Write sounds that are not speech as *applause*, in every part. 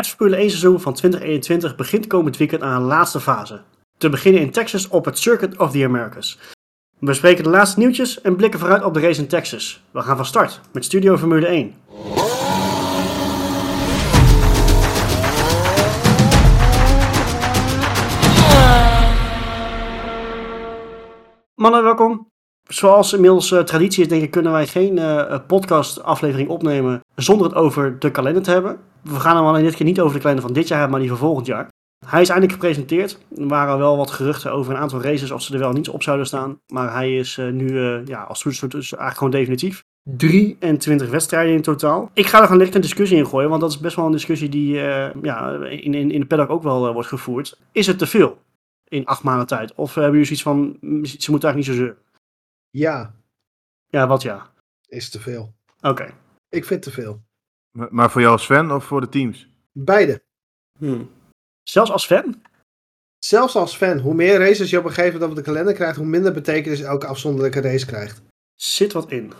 Het Formule 1 seizoen van 2021 begint komend weekend aan een laatste fase. Te beginnen in Texas op het Circuit of the Americas. We bespreken de laatste nieuwtjes en blikken vooruit op de race in Texas. We gaan van start met Studio Formule 1. Mannen, welkom. Zoals inmiddels uh, traditie is, denk ik, kunnen wij geen uh, podcast-aflevering opnemen zonder het over de kalender te hebben. We gaan hem alleen dit keer niet over de kalender van dit jaar hebben, maar die van volgend jaar. Hij is eindelijk gepresenteerd. Er waren wel wat geruchten over een aantal races of ze er wel niet op zouden staan. Maar hij is uh, nu, ja, als het goed is, eigenlijk gewoon definitief. 23 wedstrijden in totaal. Ik ga er gewoon licht een discussie in gooien, want dat is best wel een discussie die ja, in, in, in de paddock ook wel wordt gevoerd. Is het te veel in acht maanden tijd? Of hebben jullie zoiets van, ze moeten eigenlijk niet zo zeuren? Ja. Ja, wat ja? Is te veel. Oké. Ik vind te veel. Maar, maar voor jou als fan of voor de teams? Beide. Hmm. Zelfs als fan? Zelfs als fan. Hoe meer races je op een gegeven moment op de kalender krijgt, hoe minder betekenis elke afzonderlijke race krijgt. Zit wat in.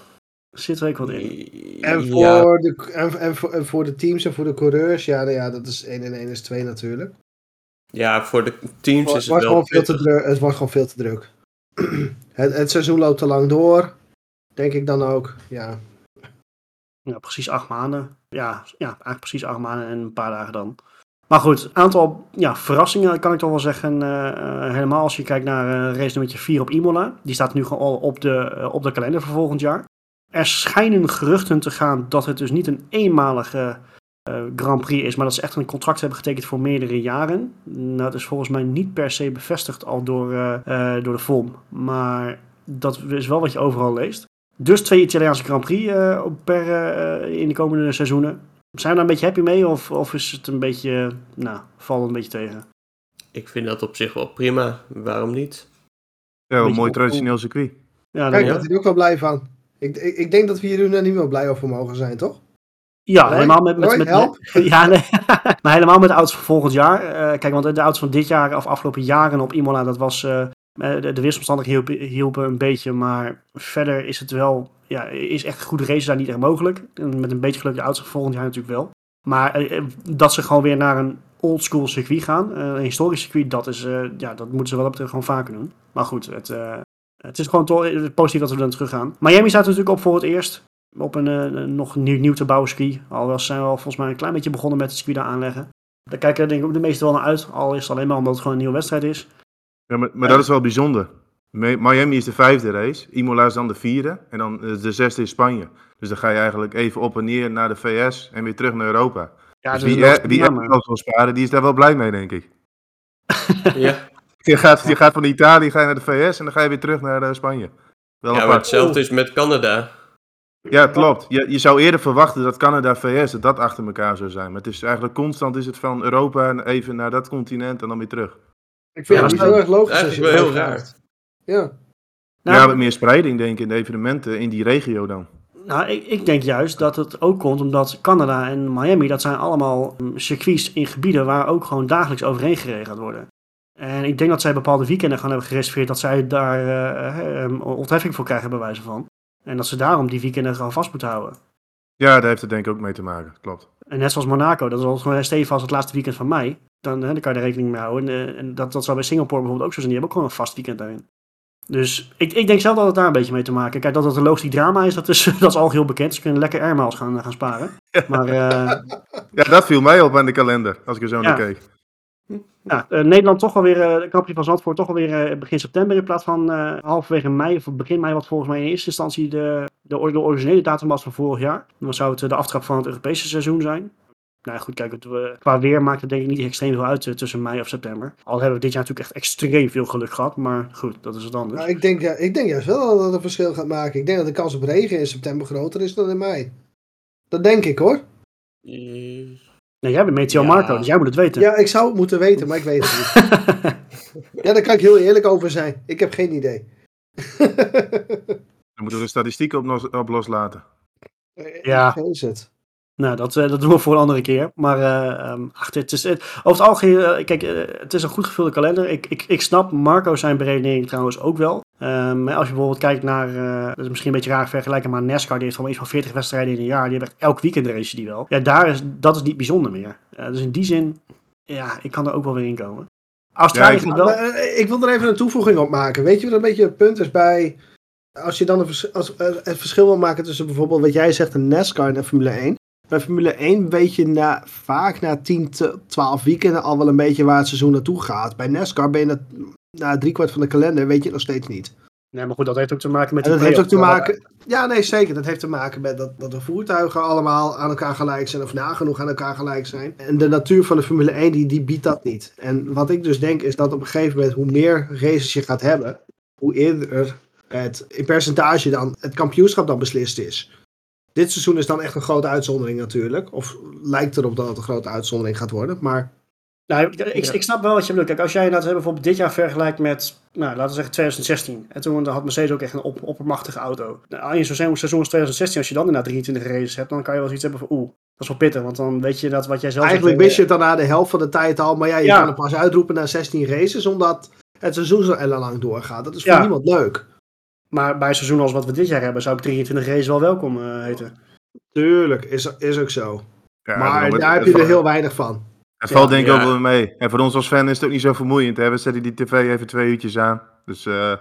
Zit er wat in. En voor, ja. de, en, en, voor, en voor de teams en voor de coureurs, ja, nou ja dat is 1 en 1 is 2 natuurlijk. Ja, voor de teams is het wel... Veel te druk, het wordt gewoon veel te druk. *clears throat* het, het seizoen loopt te lang door, denk ik dan ook. Ja, precies acht maanden. Ja, ja, eigenlijk precies acht maanden en een paar dagen dan. Maar goed, een aantal ja, verrassingen kan ik toch wel zeggen. Uh, helemaal als je kijkt naar uh, race nummer 4 op Imola. Die staat nu gewoon al op de, op de kalender voor volgend jaar. Er schijnen geruchten te gaan dat het dus niet een eenmalige Grand Prix is. Maar dat ze echt een contract hebben getekend voor meerdere jaren. Dat is volgens mij niet per se bevestigd al door, door de FOM. Maar dat is wel wat je overal leest. Dus twee Italiaanse Grand Prix uh, per, uh, in de komende seizoenen. Zijn we daar een beetje happy mee of, of is het een beetje, nou, valt het een beetje tegen? Ik vind dat op zich wel prima. Waarom niet? Ja, een mooi traditioneel circuit. Ja, Kijk, daar ben ik ook wel blij van. Ik, ik, ik, denk dat we hier nu niet meer blij over mogen zijn, toch? Ja, nee? helemaal met, met, met, met *laughs* ja, nee. *laughs* maar helemaal met de auto's van volgend jaar. Uh, kijk, want de auto's van dit jaar of afgelopen jaren op Imola, dat was eh, de, de weersomstandigheden hielpen, een beetje, maar verder is het wel, ja, is echt een goede race daar niet echt mogelijk. Met een beetje geluk de oudste volgend jaar natuurlijk wel. Maar eh, eh, dat ze gewoon weer naar een oldschool circuit gaan, een historisch circuit, dat, is, ja, dat moeten ze wel op de gewoon vaker doen. Maar goed, het, het is gewoon positief dat we dan terug gaan. Miami staat natuurlijk op voor het eerst. Op een nog nieuw, te bouwen ski. Al zijn we al volgens mij een klein beetje begonnen met het circuit daar aanleggen. Daar kijken denk ik ook de meesten wel naar uit. Al is het alleen maar omdat het gewoon een nieuwe wedstrijd is. Ja, maar, maar dat is wel bijzonder. Miami is de vijfde race, Imola is dan de vierde en dan de zesde in Spanje. Dus dan ga je eigenlijk even op en neer naar de VS en weer terug naar Europa. Ja, dus wie, er, wie er wil sparen, die is daar wel blij mee, denk ik. *laughs* ja. Je gaat, je gaat van Italië ga je naar de VS en dan ga je weer terug naar uh, Spanje. Wel ja, maar hetzelfde is met Canada. Ja, klopt. Je, je zou eerder verwachten dat Canada VS dat, dat achter elkaar zou zijn. Maar het is eigenlijk constant is het van Europa even naar dat continent en dan weer terug. Ik vind ja, het niet heel erg logisch. Eigenlijk wel heel raar. Ja. Nou, ja, wat meer spreiding denk ik in de evenementen in die regio dan. Nou, ik, ik, denk juist dat het ook komt omdat Canada en Miami, dat zijn allemaal mm, circuits in gebieden waar ook gewoon dagelijks overheen geregeld worden. En ik denk dat zij bepaalde weekenden gaan hebben gereserveerd dat zij daar uh, ontheffing voor krijgen, bij wijze van. En dat ze daarom die weekenden gewoon vast moeten houden. Ja, daar heeft het denk ik ook mee te maken, klopt. En net zoals Monaco, dat is gewoon stevig als het laatste weekend van mei. Dan, hè, dan kan je er rekening mee houden. En, en dat, dat zou bij Singapore bijvoorbeeld ook zo zijn. Die hebben ook gewoon een vast weekend daarin. Dus ik, ik denk zelf dat het daar een beetje mee te maken. Kijk, dat het een logistiek drama is, dat is, *laughs* dat is al heel bekend. Ze kunnen lekker airmiles gaan, gaan sparen. *laughs* Maar, uh, ja, dat viel mij op aan de kalender, als ik er zo ja. naar keek. Ja, uh, Nederland toch alweer, uh, de kampioen van Zandvoort toch alweer uh, begin september in plaats van halverwege mei of begin mei, wat volgens mij in eerste instantie de, de, de originele datum was van vorig jaar. Dan zou het de aftrap van het Europese seizoen zijn. Nou goed, kijk, het, qua weer maakt het denk ik niet extreem veel uit tussen mei of september. Al hebben we dit jaar natuurlijk echt extreem veel geluk gehad, maar goed, dat is het anders. Nou, ik, denk, ja, ik denk juist wel dat het een verschil gaat maken. Ik denk dat de kans op regen in september groter is dan in mei. Dat denk ik hoor. Nee, jij bent Meteo ja. Marco, dus jij moet het weten. Ja, ik zou het moeten weten, maar ik weet het niet. *laughs* ja, daar kan ik heel eerlijk over zijn. Ik heb geen idee. Dan moeten we de statistieken op, op loslaten. Ja. Zo is het. Nou, dat, eh, dat doen we voor een andere keer. Maar eh, ehm, ach, het is, het, over het algemeen, eh, kijk, eh, het is een goed gevulde kalender. Ik, ik, ik snap Marco zijn beredenering trouwens ook wel. Maar als je bijvoorbeeld kijkt naar, eh, dat is misschien een beetje raar vergelijken, maar NASCAR die heeft gewoon iets van 40 wedstrijden in een jaar. Die hebben echt elk weekend racen die wel. Ja, daar is, dat is niet bijzonder meer. Eh, dus in die zin, ja, ik kan er ook wel weer in komen. Australië Ja, ik- wel... Eh, ik wil er even een toevoeging op maken. Weet je wat een beetje het punt is bij... Als je dan een vers- als, eh, het verschil wil maken tussen bijvoorbeeld wat jij zegt een NASCAR en een Formule 1. Bij Formule 1 weet je na, vaak na 10, te- 12 weekenden al wel een beetje waar het seizoen naartoe gaat. Bij NASCAR ben je na, na driekwart van de kalender weet je het nog steeds niet. Nee, maar goed, dat heeft ook te maken met En die dat heeft ook te maken. Ja, nee, zeker. Dat heeft te maken met dat, dat de voertuigen allemaal aan elkaar gelijk zijn, of nagenoeg aan elkaar gelijk zijn. En de natuur van de Formule 1 die, die biedt dat niet. En wat ik dus denk is dat op een gegeven moment, hoe meer races je gaat hebben, hoe eerder het in percentage dan het kampioenschap dan beslist is. Dit seizoen is dan echt een grote uitzondering natuurlijk. Of lijkt erop dat het een grote uitzondering gaat worden. Maar Nou, ik, ik, Ja. ik snap wel wat je bedoelt. Kijk, als jij hè, bijvoorbeeld dit jaar vergelijkt met, nou, laten we zeggen 2016. En toen had Mercedes ook echt een op, oppermachtige auto. Nou, in zo'n seizoen seizoen als 2016, als je dan inderdaad 23 races hebt, dan kan je wel zoiets hebben van, oeh, dat is wel pittig. Want dan weet je dat wat jij zelf eigenlijk wist je het dan na de helft van de tijd al. Maar ja, je Ja. kan het pas uitroepen na 16 races, omdat het seizoen zo lang doorgaat. Dat is voor Ja. niemand leuk. Maar bij een seizoen als wat we dit jaar hebben, zou ik 23 races wel welkom eh, heten. Tuurlijk, is, is ook zo. Ja, maar daar heb je er heel weinig van. Het valt Ja. denk ik Ja. ook wel mee. En voor ons als fan is het ook niet zo vermoeiend. Hè? We zetten die tv even twee uurtjes aan. Dus eh,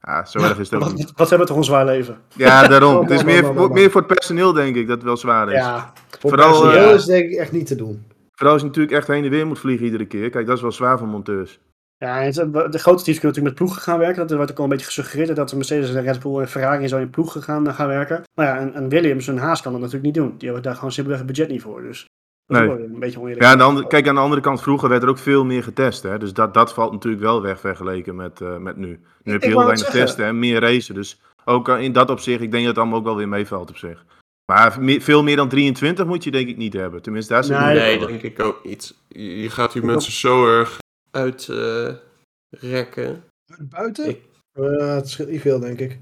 ja, zo erg is het ook Wat, niet. wat, hebben we toch een zwaar leven? Ja, daarom. Oh, *laughs* Het is meer, man, man, man. meer voor het personeel denk ik dat het wel zwaar is. Ja, Voor Vooral, personeel eh, is denk ik echt niet te doen. Vooral als je natuurlijk echt heen en weer moet vliegen iedere keer. Kijk, dat is wel zwaar voor monteurs. Ja, en het- de grote teams kunnen natuurlijk met ploegen gaan werken. Dat wordt ook al een beetje gesuggereerd dat de Mercedes en Red Bull en Ferrari zo in ploegen gaan, gaan werken. Maar ja, en, en Williams en Haas kan dat natuurlijk niet doen. Die hebben daar gewoon simpelweg het budget niet voor. Dus dat Nee. een beetje oneerlijk. Ja, aan de andere, kijk, aan de andere kant, vroeger werd er ook veel meer getest. Hè? Dus dat, dat valt natuurlijk wel weg vergeleken met, eh, met nu. Nu heb je Ik heel weinig testen en meer racen. Dus ook eh, in dat opzicht, ik denk dat het allemaal ook wel weer meevalt op zich. Maar veel meer dan 23 moet je denk ik niet hebben. Tenminste, daar zit Nee, Nee, niet dat denk ik ook niet. Je je gaat die mensen zo erg uitrekken. Buiten? Ik- Eh, het scheelt niet veel, denk ik.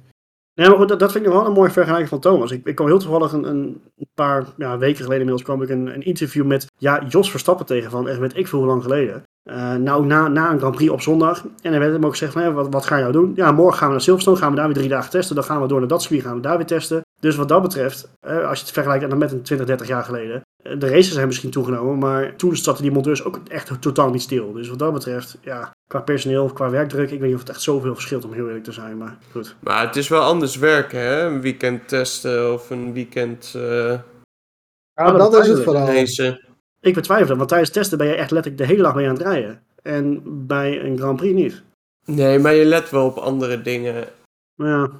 Nee, maar goed, dat, dat vind ik nog wel een mooie vergelijking van Thomas. Ik, ik kwam heel toevallig een, een paar ja, weken geleden inmiddels kwam ik een, een interview met ja, Jos Verstappen tegen van echt weet ik veel hoe lang geleden. Eh, nou, na, na een Grand Prix op zondag. En er werd hem ook gezegd van, hé, wat, wat ga je nou doen? Ja, morgen gaan we naar Silverstone, gaan we daar weer drie dagen testen. Dan gaan we door naar dat circuit, gaan we daar weer testen. Dus wat dat betreft, eh, als je het vergelijkt dan met een 20, 30 jaar geleden. De races zijn misschien toegenomen, maar toen zaten die monteurs ook echt totaal niet stil. Dus wat dat betreft, ja, qua personeel, qua werkdruk, ik weet niet of het echt zoveel verschilt om heel eerlijk te zijn. Maar goed. Maar het is wel anders werken, hè? Een weekend testen of een weekend eh Ja, dat is het vooral. racen. Ik betwijfel dat, want tijdens testen ben je echt letterlijk de hele dag mee aan het rijden. En bij een Grand Prix niet. Nee, maar je let wel op andere dingen. Maar ja,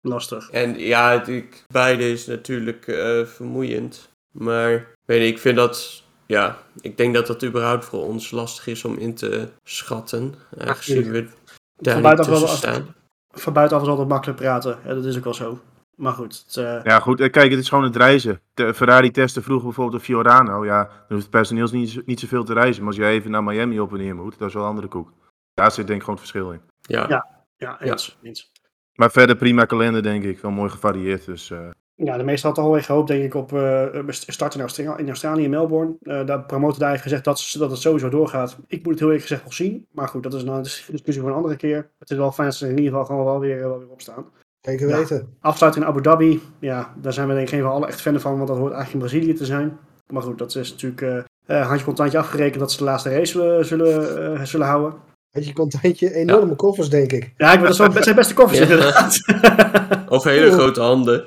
lastig. En ja, het- ik, beide is natuurlijk eh, vermoeiend. Maar weet je, ik vind dat... Ja, ik denk dat dat überhaupt voor ons lastig is om in te schatten. Aangezien we daar Van niet tussen staan. Van buitenaf is altijd makkelijk praten. Ja, dat is ook wel zo. Maar goed. Het, eh, Ja, goed. eh, Kijk, het is gewoon het reizen. De Ferrari testen vroeger bijvoorbeeld op Fiorano. Ja, dan hoeft het personeel niet, zo- niet zoveel te reizen. Maar als jij even naar Miami op en neer moet, dat is wel een andere koek. Daar zit denk ik gewoon het verschil in. Ja. Ja. ja, eens. eens. Maar verder prima kalender, denk ik. Wel mooi gevarieerd. Dus eh, Ja, de meesten hadden alweer gehoopt, denk ik, op eh start in Australië, in Australië, in Melbourne. Eh daar promotor daar heeft gezegd dat, ze- dat het sowieso doorgaat. Ik moet het heel eerlijk gezegd nog zien. Maar goed, dat is nou een discussie voor een andere keer. Het is wel fijn dat ze er in ieder geval gewoon wel weer, wel weer op staan. Zeker Ja. weten. Afsluiting in Abu Dhabi, ja, daar zijn we denk ik geen van allen echt fan van, want dat hoort eigenlijk in Brazilië te zijn. Maar goed, dat is natuurlijk eh eh, handje contantje afgerekend dat ze de laatste race zullen, zullen, eh, zullen houden. Had je contentje, enorme koffers, denk ik. Ja, ik, dat zijn beste koffers Ja. inderdaad. *laughs* Of hele grote handen.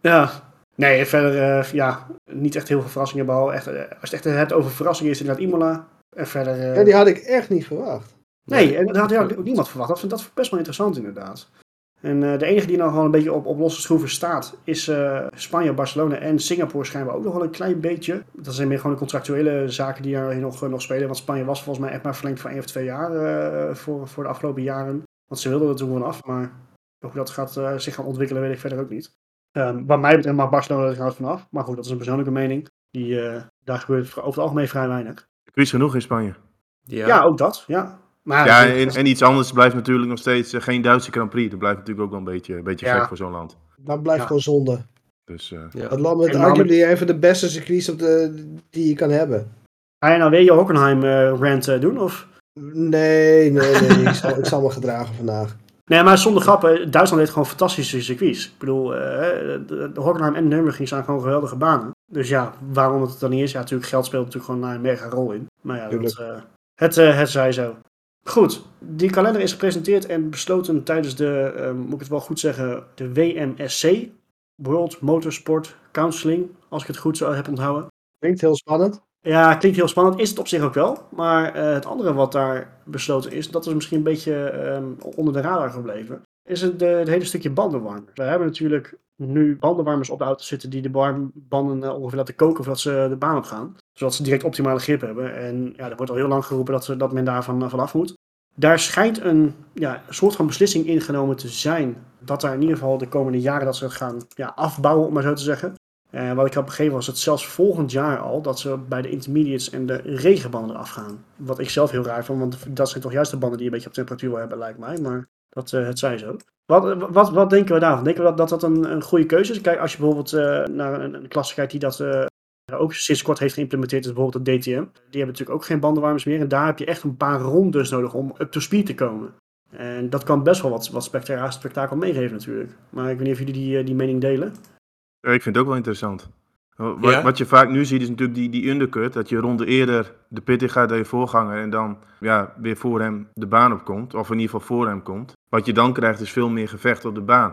Ja, nee, verder eh, ja, niet echt heel veel verrassingen. Behalve echt, eh, als je het echt hebt over verrassingen is het inderdaad Imola. En verder... eh, Ja, die had ik echt niet verwacht. Nee, en dat had ja, ook niemand verwacht. Dat vind dat best wel interessant inderdaad. En eh, de enige die nou gewoon een beetje op, op losse schroeven staat, is eh, Spanje, Barcelona en Singapore schijnbaar ook nog wel een klein beetje. Dat zijn meer gewoon de contractuele zaken die er nog, nog spelen. Want Spanje was volgens mij echt maar verlengd voor één of twee jaar eh, voor, voor de afgelopen jaren. Want ze wilden er toen gewoon af, maar hoe dat gaat, eh, zich gaan ontwikkelen weet ik verder ook niet. Ehm wat mij betreft mag Barcelona er trouwens vanaf. Maar goed, dat is een persoonlijke mening. Die, eh, daar gebeurt over het algemeen vrij weinig. circuits genoeg in Spanje. Ja. Ja, ook dat, ja. Maar Ja, en, en iets anders blijft natuurlijk nog steeds eh, geen Duitse Grand Prix. Dat blijft natuurlijk ook wel een beetje, een beetje Ja. gek voor zo'n land. Dat blijft Ja. gewoon zonde. Dus, uh... ja. Het land met arguably even de beste circuits op de, die je kan hebben. Ga je nou weer je Hockenheim uh, rant doen? Of? Nee, nee, nee. ik, zal, ik zal me gedragen vandaag. Nee, maar zonder grappen, Duitsland heeft gewoon fantastische circuits. Ik bedoel, uh, de, de Hockenheim en Nürburgring zijn gewoon geweldige banen. Dus ja, waarom het dan niet is, ja, natuurlijk geld speelt natuurlijk gewoon een mega rol in. Maar ja, dat, uh, het, uh, het zij zo. Goed, die kalender is gepresenteerd en besloten tijdens de, uh, moet ik het wel goed zeggen, de WMSC, World Motorsport Counseling, als ik het goed zo heb onthouden. Klinkt heel spannend. Ja, klinkt heel spannend. Is het op zich ook wel. Maar uh, het andere wat daar besloten is, dat is misschien een beetje um, onder de radar gebleven, is het, het hele stukje bandenwarmers. We hebben natuurlijk nu bandenwarmers op de auto zitten die de banden uh, ongeveer laten koken voordat ze de baan op gaan. Zodat ze direct optimale grip hebben. En ja, er wordt al heel lang geroepen dat, dat men daarvan uh, vanaf moet. Daar schijnt een, ja, soort van beslissing ingenomen te zijn. Dat daar in ieder geval de komende jaren dat ze gaan ja, afbouwen, om maar zo te zeggen. Uh, wat ik had begrepen was het zelfs volgend jaar al dat ze bij de intermediates en de regenbanden eraf gaan. Wat ik zelf heel raar vond, want dat zijn toch juist de banden die een beetje op temperatuur wil hebben, lijkt mij. Maar dat, uh, het zij zo. Wat, wat, wat denken we daarvan? Denken we dat dat, dat een, een goede keuze is? Kijk, als je bijvoorbeeld naar een, een klasse kijkt die dat ook sinds kort heeft geïmplementeerd, is bijvoorbeeld de DTM. Die hebben natuurlijk ook geen bandenwarmers meer. En daar heb je echt een paar rondes nodig om up to speed te komen. En dat kan best wel wat, wat spektakel meegeven natuurlijk. Maar ik weet niet of jullie die, die mening delen. Ja, ik vind het ook wel interessant. Wat, ja? wat, je vaak nu ziet is natuurlijk die, die undercut. Dat je ronde eerder de pit in gaat dan je voorganger. En dan ja, weer voor hem de baan op komt. Of in ieder geval voor hem komt. Wat je dan krijgt is veel meer gevecht op de baan.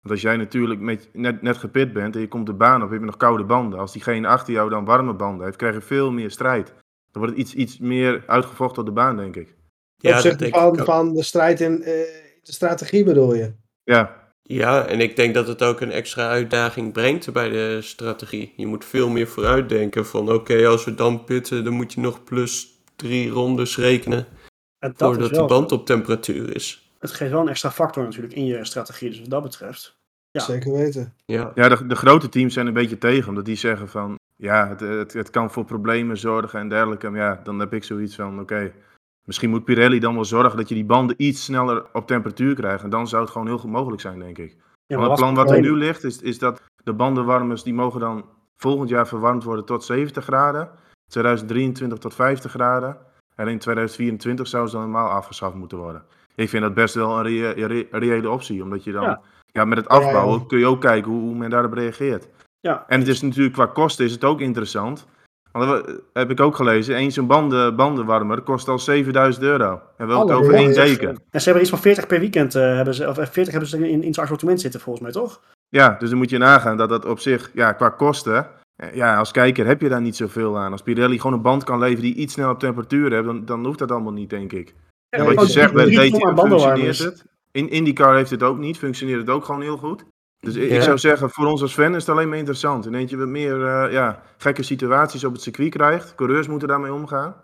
Want als jij natuurlijk met, net, net gepit bent en je komt de baan op, heb je nog koude banden. Als diegene achter jou dan warme banden heeft, krijg je veel meer strijd. Dan wordt het iets, iets meer uitgevochten op de baan, denk ik. Ja, opzichte van, van de strijd in uh, de strategie bedoel je? Ja, ja, en ik denk dat het ook een extra uitdaging brengt bij de strategie. Je moet veel meer vooruitdenken van oké, als we dan pitten, dan moet je nog plus drie rondes rekenen voordat de band op temperatuur is. Het geeft wel een extra factor natuurlijk in je strategie, dus wat dat betreft. Ja. Zeker weten. Ja, ja de, de grote teams zijn een beetje tegen, omdat die zeggen van ja, het, het, het kan voor problemen zorgen en dergelijke. Maar ja, dan heb ik zoiets van oké, Misschien moet Pirelli dan wel zorgen dat je die banden iets sneller op temperatuur krijgt. En dan zou het gewoon heel goed mogelijk zijn, denk ik. Ja, maar het plan wat er nu ligt, is, is dat de bandenwarmers die mogen dan volgend jaar verwarmd worden tot 70 graden. 2023 tot 50 graden. En in 2024 zou ze dan normaal afgeschaft moeten worden. Ik vind dat best wel een, reële optie. Omdat je dan ja. met het afbouwen kun je ook kijken hoe, hoe men daarop reageert. Ja. En het is natuurlijk qua kosten is het ook interessant. Want dat heb ik ook gelezen. Eén zo'n banden, bandenwarmer kost al 7000 euro. En wel over één deken. En ze hebben iets van 40 per weekend. Uh, hebben ze, of 40 eh, hebben ze in, in zijn assortiment zitten, volgens mij, toch? Ja, dus dan moet je nagaan dat dat op zich, ja, qua kosten. Eh, ja, als kijker heb je daar niet zoveel aan. Als Pirelli gewoon een band kan leveren die iets sneller op temperatuur heeft, dan, dan hoeft dat allemaal niet, denk ik. Ja, en wat je zegt bij de DTM functioneert het. In IndyCar heeft het ook niet, functioneert het ook gewoon heel goed. Dus ik, zou zeggen, voor ons als fan is het alleen maar interessant. En eentje wat meer uh, ja, gekke situaties op het circuit krijgt. Coureurs moeten daarmee omgaan.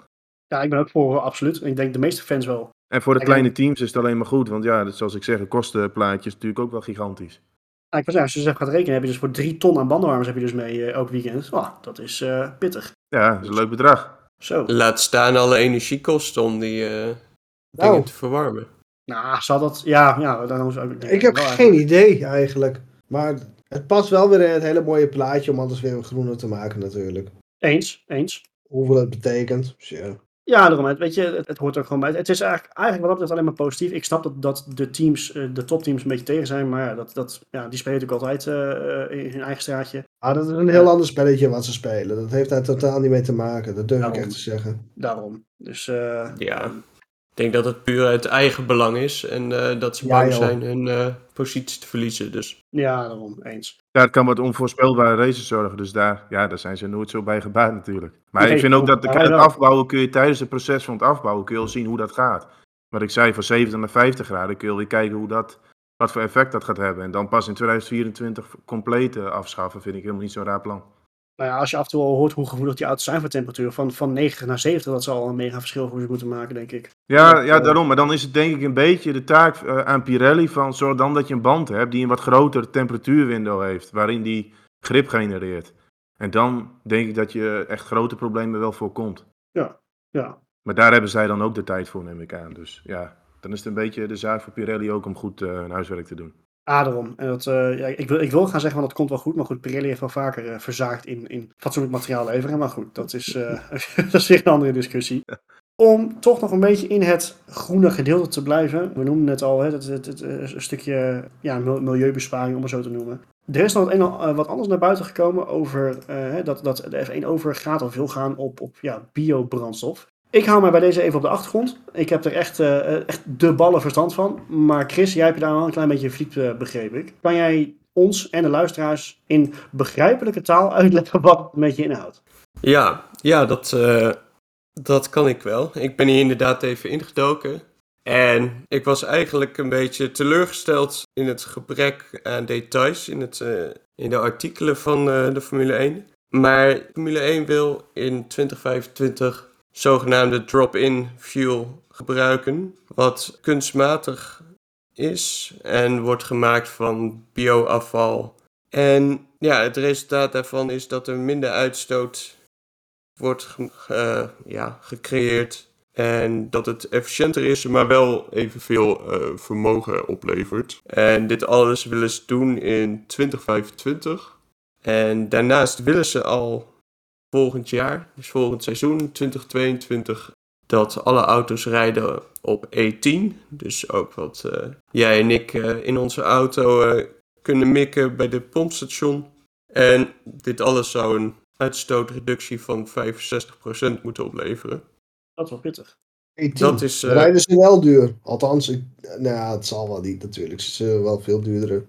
Ja, ik ben ook voor, absoluut. Ik denk de meeste fans wel. En voor de kleine teams is het alleen maar goed. Want ja, zoals ik zeg, kostenplaatjes natuurlijk ook wel gigantisch. Ja, ik was als je ze gaat rekenen, heb je dus voor drie ton aan bandenwarmers heb je dus mee uh, elk weekend. Oh, dat is uh, pittig. Ja, dat is een leuk bedrag. Zo. Laat staan alle energiekosten om die dingen nou. te verwarmen. Nou, zal dat... Ja, ja dan zou ik... Ik heb geen idee eigenlijk. Maar het past wel weer in het hele mooie plaatje om alles weer groener te maken natuurlijk. Eens, eens. Hoeveel het betekent, dus ja. Ja, daarom. Weet je, het, het, hoort er gewoon bij. Het is eigenlijk, eigenlijk wat dat betreft alleen maar positief. Ik snap dat, dat de teams, eh, de topteams een beetje tegen zijn. Maar ja, dat, dat, ja die spelen natuurlijk altijd uh, in hun eigen straatje. Ah, dat is een heel ander spelletje wat ze spelen. Dat heeft daar totaal niet mee te maken. Dat durf ik echt te zeggen. Daarom. Dus uh, ja. Denk dat het puur uit eigen belang is en uh, dat ze bang zijn hun uh, positie te verliezen. Dus. Ja, daarom eens. Ja, het kan wat onvoorspelbare races zorgen, dus daar, ja, daar zijn ze nooit zo bij gebaat natuurlijk. Maar ik vind ook dat het afbouwen kun je tijdens het proces van het afbouwen kun je al zien hoe dat gaat. Wat ik zei, van 70 naar 50 graden kun je weer kijken hoe dat, wat voor effect dat gaat hebben. En dan pas in 2024 compleet afschaffen vind ik helemaal niet zo'n raar plan nou ja, als je af en toe al hoort hoe gevoelig die auto's zijn voor temperatuur, van, van 90 naar 70, dat zal al een mega verschil voor je moeten maken, denk ik. Ja, ja, daarom. Maar dan is het denk ik een beetje de taak uh, aan Pirelli van zorg dan dat je een band hebt die een wat groter temperatuurwindow heeft, waarin die grip genereert. En dan denk ik dat je echt grote problemen wel voorkomt. Ja, ja. Maar daar hebben zij dan ook de tijd voor, neem ik aan. Dus ja, dan is het een beetje de zaak voor Pirelli ook om goed uh, hun huiswerk te doen. Ah, daarom. En dat, eh, ja, ik, wil, ik wil gaan zeggen, want dat komt wel goed. Maar goed, Pirelli heeft wel vaker uh, verzaakt in, in fatsoenlijk materiaal leveren. Maar goed, dat is, uh, *laughs* dat is weer een andere discussie. Om toch nog een beetje in het groene gedeelte te blijven. We noemden het al, hè, het, het, het, een stukje ja, milieubesparing, om het zo te noemen. Er is nog wat, een, wat anders naar buiten gekomen over dat, dat de F1 overgaat of wil gaan op, op ja, biobrandstof. Ik hou mij bij deze even op de achtergrond. Ik heb er echt, uh, echt de ballen verstand van. Maar Chris, jij hebt daar wel een klein beetje verdiept, uh, begreep ik. Kan jij ons en de luisteraars in begrijpelijke taal *laughs* uitleggen wat het met je inhoudt? Ja, ja dat, uh, dat kan ik wel. Ik ben hier inderdaad even ingedoken. En ik was eigenlijk een beetje teleurgesteld in het gebrek aan details in, het, in de artikelen van de Formule 1. Maar Formule 1 wil in 2025 zogenaamde drop-in fuel gebruiken, wat kunstmatig is en wordt gemaakt van bioafval. En ja, het resultaat daarvan is dat er minder uitstoot wordt uh, ja, gecreëerd en dat het efficiënter is, maar wel evenveel uh, vermogen oplevert. En dit alles willen ze doen in 2025. En daarnaast willen ze al volgend jaar, dus volgend seizoen 2022, dat alle auto's rijden op E10. Dus ook wat uh, jij en ik uh, in onze auto uh, kunnen mikken bij de pompstation. En dit alles zou een uitstootreductie van 65% moeten opleveren. Dat is wel pittig. E10. Dat is, rijden ze wel duur. Althans, ik, nou ja, het zal wel niet natuurlijk. Ze zijn wel veel duurder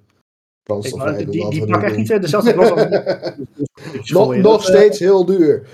brandstof rijden. Die, die, die pakken echt niet dezelfde klas als... *laughs* nog, nog steeds heel duur.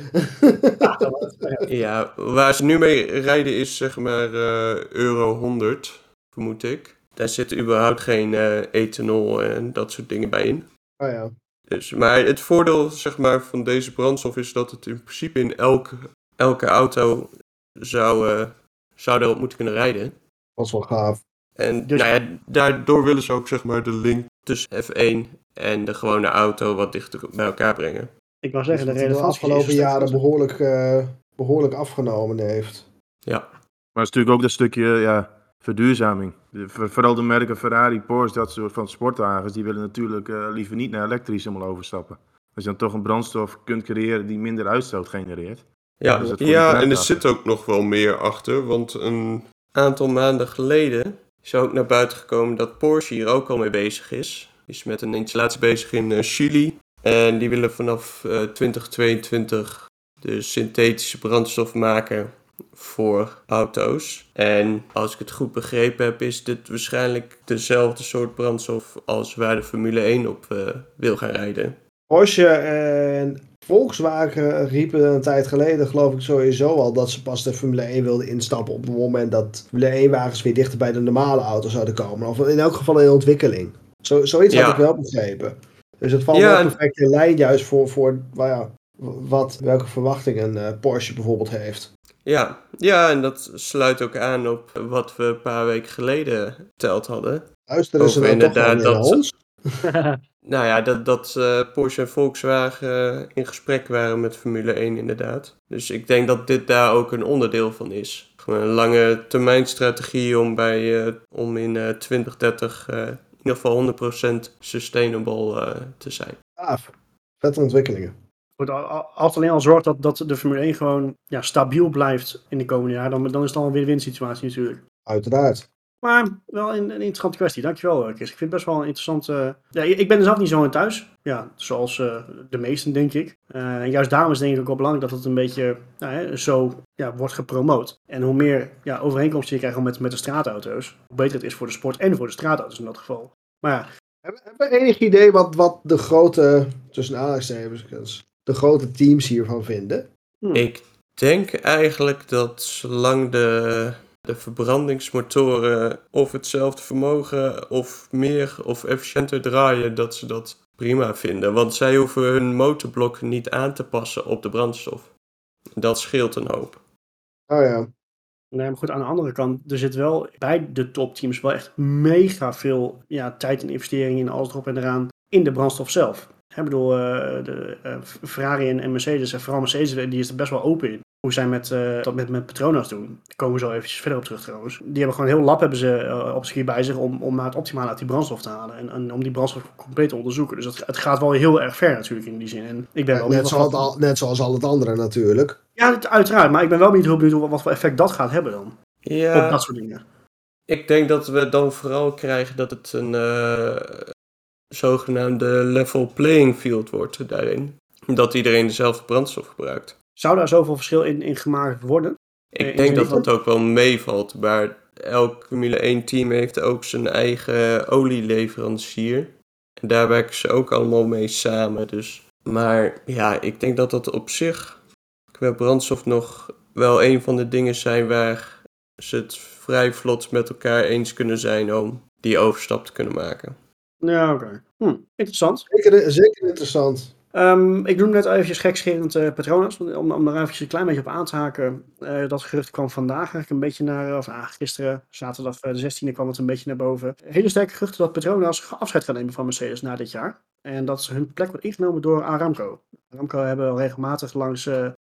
ja, waar ze nu mee rijden is zeg maar uh, euro 100, vermoed ik. Daar zit überhaupt geen uh, ethanol en dat soort dingen bij in. Oh ja. Dus, maar het voordeel zeg maar, van deze brandstof is dat het in principe in elke, elke auto zou, uh, zou erop moeten kunnen rijden. Dat is wel gaaf. En dus... nou ja, daardoor willen ze ook zeg maar, de link tussen F1 en de gewone auto wat dichter bij elkaar brengen. Ik wou zeggen, dus de relevantie de afgelopen jaren behoorlijk, uh, behoorlijk afgenomen heeft. Ja. Maar het is natuurlijk ook dat stukje ja, verduurzaming. Vooral de merken Ferrari, Porsche, dat soort van sportwagens, die willen natuurlijk uh, liever niet naar elektrisch helemaal overstappen. Als je dan toch een brandstof kunt creëren die minder uitstoot genereert. Ja, ja en er zit ook nog wel meer achter, want een aantal maanden geleden is ook naar buiten gekomen dat Porsche hier ook al mee bezig is. Is met een installatie bezig in uh, Chili. En die willen vanaf uh, eh, 2022 de synthetische brandstof maken voor auto's. En als ik het goed begrepen heb, is dit waarschijnlijk dezelfde soort brandstof als waar de Formule 1 op uh, wil gaan rijden. Porsche en Volkswagen riepen een tijd geleden, geloof ik sowieso al, dat ze pas de Formule 1 wilden instappen op het moment dat Formule 1 wagens weer dichter bij de normale auto zouden komen. Of in elk geval in ontwikkeling. Zo, zoiets had ik wel begrepen. Dus het valt wel perfect in lijn juist voor, voor nou ja, wat, welke verwachtingen uh, Porsche bijvoorbeeld heeft. Ja, ja, en dat sluit ook aan op wat we een paar weken geleden verteld hadden. Luisteren ze dan toch dat, ons? *laughs* Nou ja, dat, dat uh, Porsche en Volkswagen uh, in gesprek waren met Formule 1 inderdaad. Dus ik denk dat dit daar ook een onderdeel van is. Gewoon een lange termijn strategie om, bij, uh, om in 2030 in ieder geval 100% sustainable te zijn. Gaaf. Vette ontwikkelingen. Goed, als het alleen al zorgt dat, dat de Formule 1 gewoon ja, stabiel blijft in de komende jaren, dan, dan is het al een win-win situatie natuurlijk. Uiteraard. Maar wel een, een interessante kwestie. Dankjewel, Chris. Ik vind het best wel een interessante... Ja, ik ben er zelf niet zo in thuis. Ja, zoals uh, de meesten, denk ik. Uh, en juist daarom is denk ik ook wel belangrijk dat het een beetje nou, hè, zo ja, wordt gepromoot. En hoe meer ja, overeenkomsten je krijgt met, met de straatauto's, hoe beter het is voor de sport en voor de straatauto's in dat geval. Maar ja. Hebben we enig idee wat, wat de grote, tussen aanhalingstekens, de grote teams hiervan vinden? Hm. Ik denk eigenlijk dat zolang de de verbrandingsmotoren of hetzelfde vermogen of meer of efficiënter draaien, dat ze dat prima vinden. Want zij hoeven hun motorblok niet aan te passen op de brandstof. Dat scheelt een hoop. Oh ja. Nee, maar goed, aan de andere kant, er zit wel bij de topteams wel echt mega veel ja, tijd en investeringen in alles erop en eraan in de brandstof zelf. Ik bedoel, uh, de, uh, Ferrari en, en, Mercedes, en vooral Mercedes, die is er best wel open in. Hoe zij met, uh, dat met, met Petronas doen. Daar komen we zo eventjes verder op terug trouwens. Die hebben gewoon heel lab hebben ze, op zich bij zich om, om het optimale uit die brandstof te halen. En, en om die brandstof compleet te onderzoeken. Dus het, het gaat wel heel erg ver natuurlijk in die zin. En ik ben wel net, zoals al, net zoals al het andere natuurlijk. Ja, uiteraard. Maar ik ben wel niet heel benieuwd wat voor effect dat gaat hebben dan. Ja. Op dat soort dingen. Ik denk dat we dan vooral krijgen dat het een uh, zogenaamde level playing field wordt daarin. Dat iedereen dezelfde brandstof gebruikt. Zou daar zoveel verschil in, in gemaakt worden? Ik in denk dat dat ook wel meevalt. Maar elk Formule 1 team heeft ook zijn eigen olieleverancier. En daar werken ze ook allemaal mee samen. Dus. Maar ja, ik denk dat dat op zich qua brandstof nog wel een van de dingen zijn waar ze het vrij vlot met elkaar eens kunnen zijn om die overstap te kunnen maken. Ja, oké. Hm, interessant. Zeker, zeker interessant. Um, ik noem net eventjes gekscherend uh, Petronas, om, om daar eventjes een klein beetje op aan te haken. Uh, dat gerucht kwam vandaag eigenlijk een beetje naar, of ah, gisteren, zaterdag uh, de 16e kwam het een beetje naar boven. Hele sterke geruchten dat Petronas afscheid gaat nemen van Mercedes na dit jaar. En dat hun plek wordt ingenomen door Aramco. Aramco hebben al regelmatig langs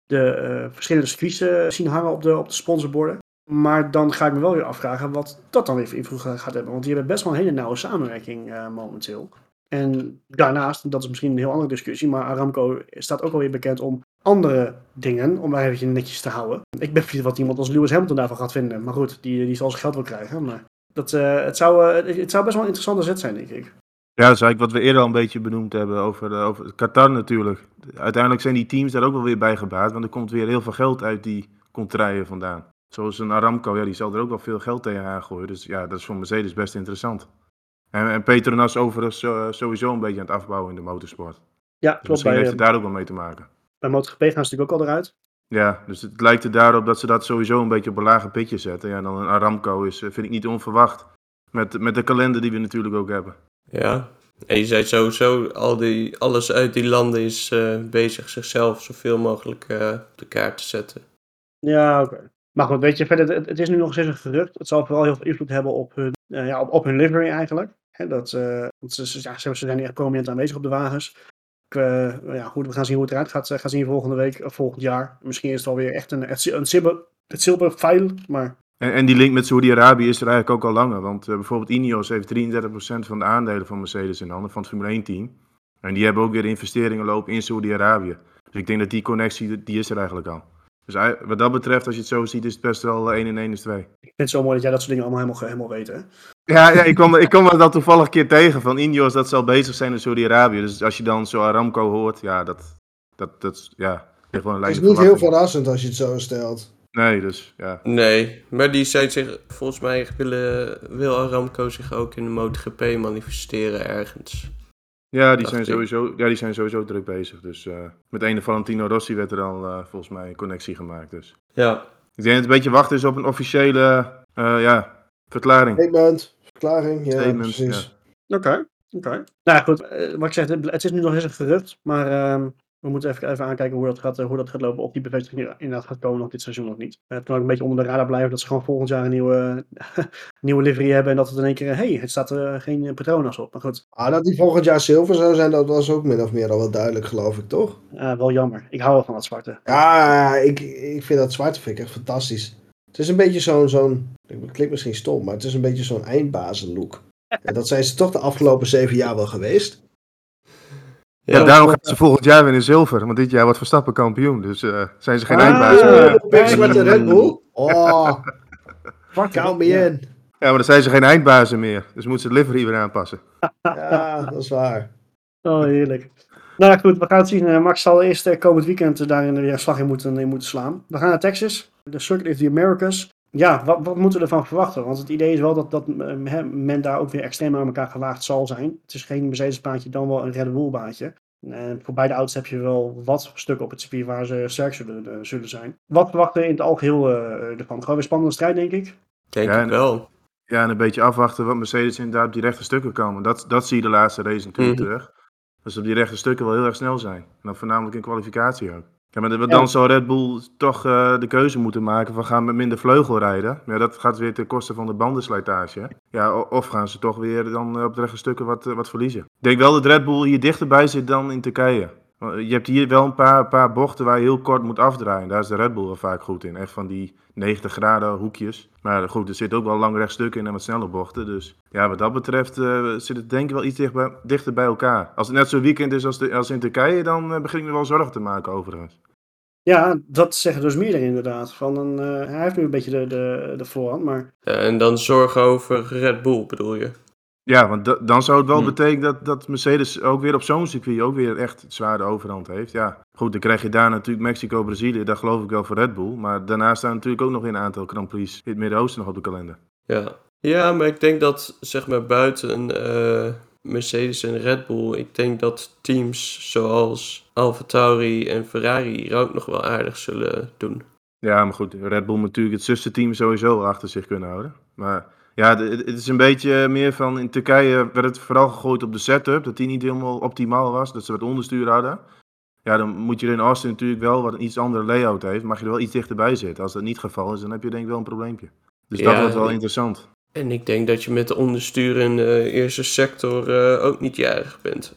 de verschillende circuits zien hangen op de, op de sponsorborden. Maar dan ga ik me wel weer afvragen wat dat dan weer voor invloed gaat hebben. Want die hebben best wel een hele nauwe samenwerking uh, momenteel. En daarnaast, dat is misschien een heel andere discussie, maar Aramco staat ook alweer bekend om andere dingen, om maar even netjes te houden. Ik ben benieuwd wat iemand als Lewis Hamilton daarvan gaat vinden. Maar goed, die, die zal zijn geld wel krijgen. Maar dat, uh, het, zou, uh, het zou best wel een interessante zet zijn, denk ik. Ja, dat is eigenlijk wat we eerder al een beetje benoemd hebben over, over Qatar natuurlijk. Uiteindelijk zijn die teams daar ook wel weer bij gebaat, want er komt weer heel veel geld uit die contraien vandaan. Zoals een Aramco, ja, die zal er ook wel veel geld tegen gooien. Dus ja, dat is voor Mercedes best interessant. En, en Petronas overigens uh, sowieso een beetje aan het afbouwen in de motorsport. Ja, dus klopt. misschien bij, heeft het daar ook wel mee te maken. Bij MotoGP gaan ze natuurlijk ook al eruit. Ja, dus het lijkt er daarop dat ze dat sowieso een beetje op een lage pitje zetten. Ja, en dan een Aramco is, vind ik niet onverwacht. Met, met de kalender die we natuurlijk ook hebben. Ja, en je zei sowieso, al die, alles uit die landen is uh, bezig zichzelf zoveel mogelijk uh, op de kaart te zetten. Ja, oké. Okay. Maar goed, weet je, verder, het, het, is nu nog steeds een. Het zal vooral heel veel invloed hebben op hun, uh, ja, op, hun livery eigenlijk. Dat, uh, ze, ja, ze zijn echt prominent aanwezig op de wagens. Uh, ja, goed, we gaan zien hoe het eruit gaat, gaan zien volgende week of volgend jaar. Misschien is het alweer echt een, een, een zilver, het zilverfeil, maar... En, en die link met Saudi-Arabië is er eigenlijk ook al langer. Want bijvoorbeeld Ineos heeft 33% van de aandelen van Mercedes in handen, van het Formule 1 team. En die hebben ook weer investeringen lopen in Saudi-Arabië. Dus ik denk dat die connectie, die is er eigenlijk al. Dus wat dat betreft, als je het zo ziet, is het best wel 1 en 1 is 2. Ik vind het zo mooi dat jij dat soort dingen allemaal helemaal, helemaal weet, hè? Ja, ja ik, kwam, ik kwam dat toevallig een keer tegen van Indios dat ze al bezig zijn in Saudi-Arabië. Dus als je dan zo Aramco hoort, ja, dat, dat, dat ja, gewoon een Het is niet heel verrassend als je het zo stelt. Nee, dus ja. Nee, maar die zijn zich, volgens mij willen, wil Aramco zich ook in de MotoGP manifesteren ergens. Ja, die zijn, sowieso, ja, die zijn sowieso druk bezig. Dus uh, met ene Valentino Rossi werd er al uh, volgens mij een connectie gemaakt. Dus. Ja. Ik denk dat het een beetje wachten is op een officiële uh, ja, verklaring. Statement, verklaring, ja, Statement, precies. Oké, oké. Okay. Nou goed, wat ik zeg, het is nu nog eens een gerucht, maar uh, we moeten even, even aankijken hoe dat, gaat, hoe dat gaat lopen. Of die bevestiging inderdaad gaat komen nog dit seizoen nog niet. Uh, toen ook een beetje onder de radar blijven dat ze gewoon volgend jaar een nieuwe, *laughs* nieuwe livery hebben. En dat het in één keer, hé, hey, het staat er uh, geen Petronas op. Maar goed. Ah, dat die volgend jaar zilver zou zijn, dat was ook min of meer al wel duidelijk, geloof ik, toch? Uh, wel jammer. Ik hou wel van dat zwarte. Ja, ik, ik vind dat zwarte vind ik echt fantastisch. Het is een beetje zo'n, zo'n het klinkt misschien stom, maar het is een beetje zo'n eindbazenlook. *laughs* En dat zijn ze toch de afgelopen zeven jaar wel geweest. Ja, ja daarom gaan ze volgend jaar weer in zilver. Want dit jaar wordt Verstappen kampioen. Dus uh, zijn ze geen ah, eindbaas meer. De met de Red Bull. Oh, *laughs* count me in. Ja, maar dan zijn ze geen eindbazen meer. Dus moeten ze het livery weer aanpassen. Ja, dat is waar. Oh, heerlijk. Nou goed, we gaan het zien. Max zal eerst komend weekend daarin weer een slag in moeten, in moeten slaan. We gaan naar Texas. De Circuit of the Americas. Ja, wat, wat moeten we ervan verwachten? Want het idee is wel dat, dat men daar ook weer extreem aan elkaar gewaagd zal zijn. Het is geen Mercedes-baantje, dan wel een Red Bull-baantje. En voor beide auto's heb je wel wat stukken op het circuit waar ze sterk zullen, zullen zijn. Wat verwachten we in het algeheel uh, ervan? Gewoon weer spannende strijd, denk ik? Denk ja, ik wel. Ja, en een beetje afwachten wat Mercedes inderdaad op die rechte stukken komen. Dat, dat zie je de laatste race natuurlijk mm. terug. Dat ze op die rechte stukken wel heel erg snel zijn. En dan voornamelijk in kwalificatie ook. Ja, maar dan zou Red Bull toch uh, de keuze moeten maken van gaan met minder vleugel rijden. Ja, dat gaat weer ten koste van de bandenslijtage. Ja, of gaan ze toch weer dan op de rechte stukken wat, wat verliezen. Ik denk wel dat Red Bull hier dichterbij zit dan in Turkije. Je hebt hier wel een paar, paar bochten waar je heel kort moet afdraaien. Daar is de Red Bull wel vaak goed in. Echt van die 90 graden hoekjes. Maar goed, er zit ook wel lang rechtstukken in en wat snelle bochten. Dus ja, wat dat betreft uh, zit het denk ik wel iets dicht dichter bij elkaar. Als het net zo'n weekend is als, de, als in Turkije, dan uh, begin ik me wel zorgen te maken overigens. Ja, dat zeggen dus meerdere inderdaad. Van een, uh, hij heeft nu een beetje de, de, de voorhand, maar... Ja, en dan zorgen over Red Bull bedoel je? Ja, want dan zou het wel hm. betekenen dat, dat Mercedes ook weer op zo'n circuit ook weer echt zware overhand heeft. Ja, goed, dan krijg je daar natuurlijk Mexico, Brazilië, daar geloof ik wel voor Red Bull. Maar daarnaast staan natuurlijk ook nog een aantal Grand Prix in het Midden-Oosten nog op de kalender. Ja. ja, maar ik denk dat, zeg maar, buiten uh, Mercedes en Red Bull, ik denk dat teams zoals Alfa Tauri en Ferrari hier ook nog wel aardig zullen doen. Ja, maar goed, Red Bull natuurlijk het zusterteam sowieso achter zich kunnen houden. Maar ja, het is een beetje meer van in Turkije werd het vooral gegooid op de setup, dat die niet helemaal optimaal was, dat ze wat onderstuur hadden. Ja, dan moet je er in Austin natuurlijk wel wat een iets andere layout heeft, mag je er wel iets dichterbij zitten. Als dat niet het geval is, dan heb je denk ik wel een probleempje. Dus dat wordt wel interessant. En ik denk dat je met de onderstuur in de eerste sector uh, ook niet jarig bent.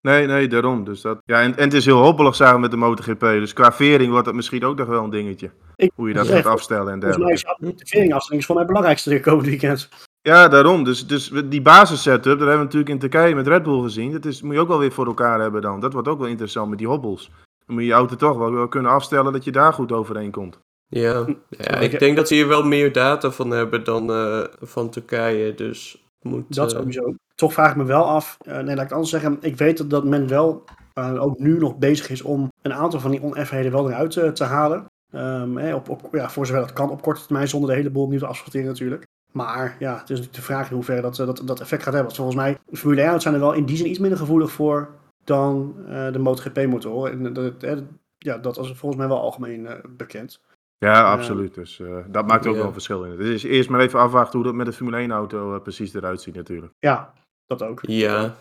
Nee, nee, daarom. Dus dat, ja, en, en het is heel hoppelig samen met de MotoGP. Dus qua vering wordt dat misschien ook nog wel een dingetje. Hoe je dat gaat afstellen en dergelijke. Volgens mij is de veringafstelling voor mij het belangrijkste de komende weekend. Ja, daarom. Dus, dus die basis-setup, dat hebben we natuurlijk in Turkije met Red Bull gezien. Dat is, moet je ook wel weer voor elkaar hebben dan. Dat wordt ook wel interessant met die hobbels. Dan moet je je auto toch wel kunnen afstellen dat je daar goed overheen komt. Ja, ja ik denk dat ze hier wel meer data van hebben dan uh, van Turkije. Dus moet, dat uh... sowieso. Toch vraag ik me wel af. Uh, nee, laat ik het anders zeggen. Ik weet dat men wel ook nu nog bezig is om een aantal van die oneffenheden wel eruit te halen. Um, op, op, ja, voor zover dat kan op korte termijn, zonder de hele boel opnieuw te asfalteren natuurlijk. Maar ja, het is natuurlijk de vraag in hoeverre dat, dat, dat effect gaat hebben. Want volgens mij, Formule 1 zijn er wel in die zin iets minder gevoelig voor dan uh, de MotoGP-motoren. En dat, ja, dat is volgens mij wel algemeen uh, bekend. Ja, absoluut. Dus dat maakt ook wel een verschil in. Dus eerst maar even afwachten hoe dat met de Formule 1-auto precies eruit ziet natuurlijk. Ja, dat ook. Ja.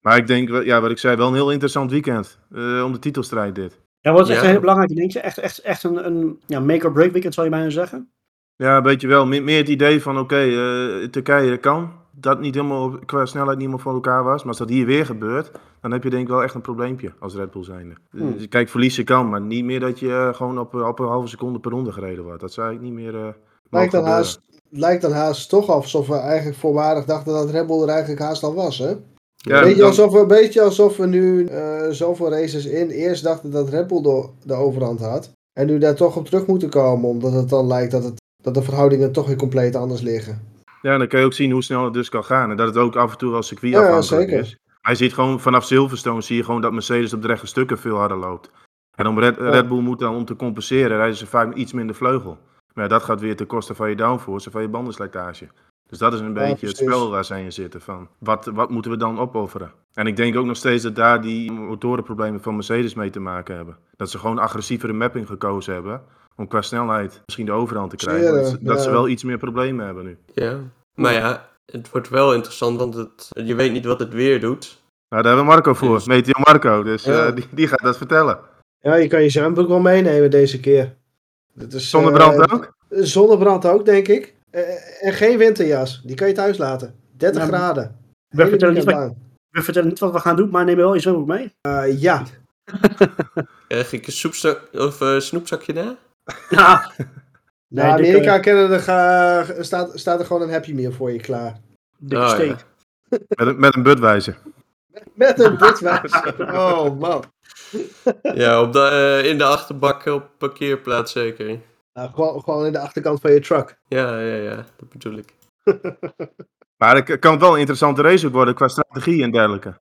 Maar ik denk, ja, wat ik zei, wel een heel interessant weekend om de titelstrijd dit. Ja, wat is echt een heel belangrijk dingetje. Echt, echt, echt een, een ja, make-or-break weekend, zou je bijna zeggen. Ja, een beetje wel. Meer, meer het idee van, oké, okay, uh, Turkije dat kan. Dat niet helemaal qua snelheid niet helemaal voor elkaar was. Maar als dat hier weer gebeurt, dan heb je denk ik wel echt een probleempje als Red Bull zijnde. Hmm. Dus, kijk, verliezen kan, maar niet meer dat je uh, gewoon op, op een halve seconde per ronde gereden wordt. Dat zou ik niet meer uh, lijkt dan, haast, lijkt dan haast toch alsof we eigenlijk voorwaardig dachten dat Red Bull er eigenlijk haast al was, hè? Ja, beetje, alsof we, een beetje alsof we nu uh, zoveel races in eerst dachten dat Red Bull de, de overhand had. En nu daar toch op terug moeten komen, omdat het dan lijkt dat, het, dat de verhoudingen toch weer compleet anders liggen. Ja, dan kan je ook zien hoe snel het dus kan gaan. En dat het ook af en toe wel circuitafhankelijk ja, is. Hij ziet gewoon vanaf Silverstone zie je gewoon dat Mercedes op de rechte stukken veel harder loopt. En om Red, Red Bull moet dan om te compenseren, rijden ze vaak iets minder vleugel. Maar dat gaat weer ten koste van je downforce en van je bandenslijtage. Dus dat is een beetje het spel waar zij in zitten. Van wat, wat moeten we dan opofferen? En ik denk ook nog steeds dat daar die motorenproblemen van Mercedes mee te maken hebben. Dat ze gewoon agressievere mapping gekozen hebben. Om qua snelheid misschien de overhand te krijgen. dat, ze, dat ze wel iets meer problemen hebben nu. Ja, maar ja, het wordt wel interessant, want het, je weet niet wat het weer doet. Nou, daar hebben we Marco voor, dus... Meteo Marco. Dus uh, die, die gaat dat vertellen. Ja, je kan je zwembroek wel meenemen deze keer. Dat is, Zonnebrand uh, ook? Zonnebrand ook, denk ik. Uh, en geen winterjas. Die kan je thuis laten. 30 ja, graden. We vertellen, niet wat, we vertellen, niet wat, we gaan doen, maar neem wel je zwembroek mee. Uh, ja. *laughs* Krijg ik een soepzak, of, uh, snoepzakje na? *laughs* Ja. Nee, nou, Amerika kennen er, ga, staat, staat er gewoon een Happy Meal voor je klaar. Dikke oh, steek. Ja. Met, een, met een Budweiser. *laughs* Met een Budweiser. Oh, man. *laughs* ja, op de, uh, in de achterbak op parkeerplaats zeker. Nou, gewoon, gewoon in de achterkant van je truck. Ja, ja, ja. Dat bedoel ik. *laughs* maar het kan wel een interessante race ook worden qua strategie en dergelijke.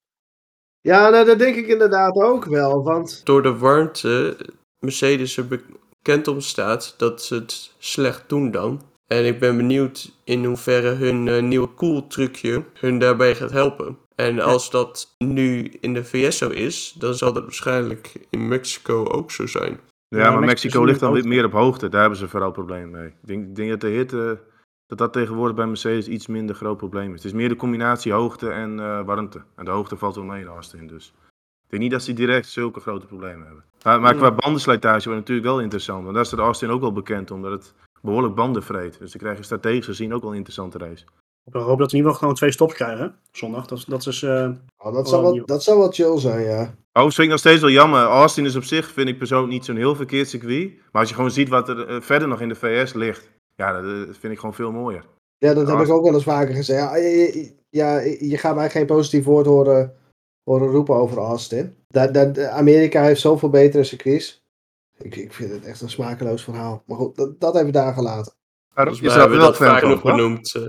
Ja, nou, dat denk ik inderdaad ook wel. Want... Door de warmte Mercedes er bekend om staat dat ze het slecht doen dan. En ik ben benieuwd in hoeverre hun uh, nieuwe cool trucje hun daarbij gaat helpen. En als dat nu in de VS zo is, dan zal dat waarschijnlijk in Mexico ook zo zijn. Ja, maar Mexico ligt dan weer meer op hoogte. Daar hebben ze vooral problemen mee. Ik denk, denk dat de hitte, dat dat tegenwoordig bij Mercedes iets minder groot probleem is. Het is meer de combinatie hoogte en uh, warmte. En de hoogte valt wel mee in Austin, dus. denk niet dat ze direct zulke grote problemen hebben. Maar, maar qua bandenslijtage wordt natuurlijk wel interessant. Want daar is de Austin ook wel bekend, omdat het behoorlijk banden vreet. Dus dan krijg je strategisch gezien ook wel een interessante race. Ik hoop dat we in ieder geval gewoon twee stops krijgen. Zondag. Dat, is- dat is. eh, Oh, dat, zou wel, dat zou wel chill zijn, ja. Oh, vind ik nog steeds wel jammer. Austin is op zich, vind ik persoonlijk niet zo'n heel verkeerd circuit. Maar als je gewoon ziet wat er eh, verder nog in de VS ligt, ja, dat eh, vind ik gewoon veel mooier. Ja, dat heb ik ook wel eens vaker gezegd. Ja, je, je- ja, je gaat mij geen positief woord horen, horen roepen over Austin. Dat, dat, Amerika heeft zoveel betere circuits. Ik, ik vind het echt een smakeloos verhaal. Maar goed, dat, dat even daar gelaten. Maar Volgens je hebben we wel dat vaak benoemd. eh.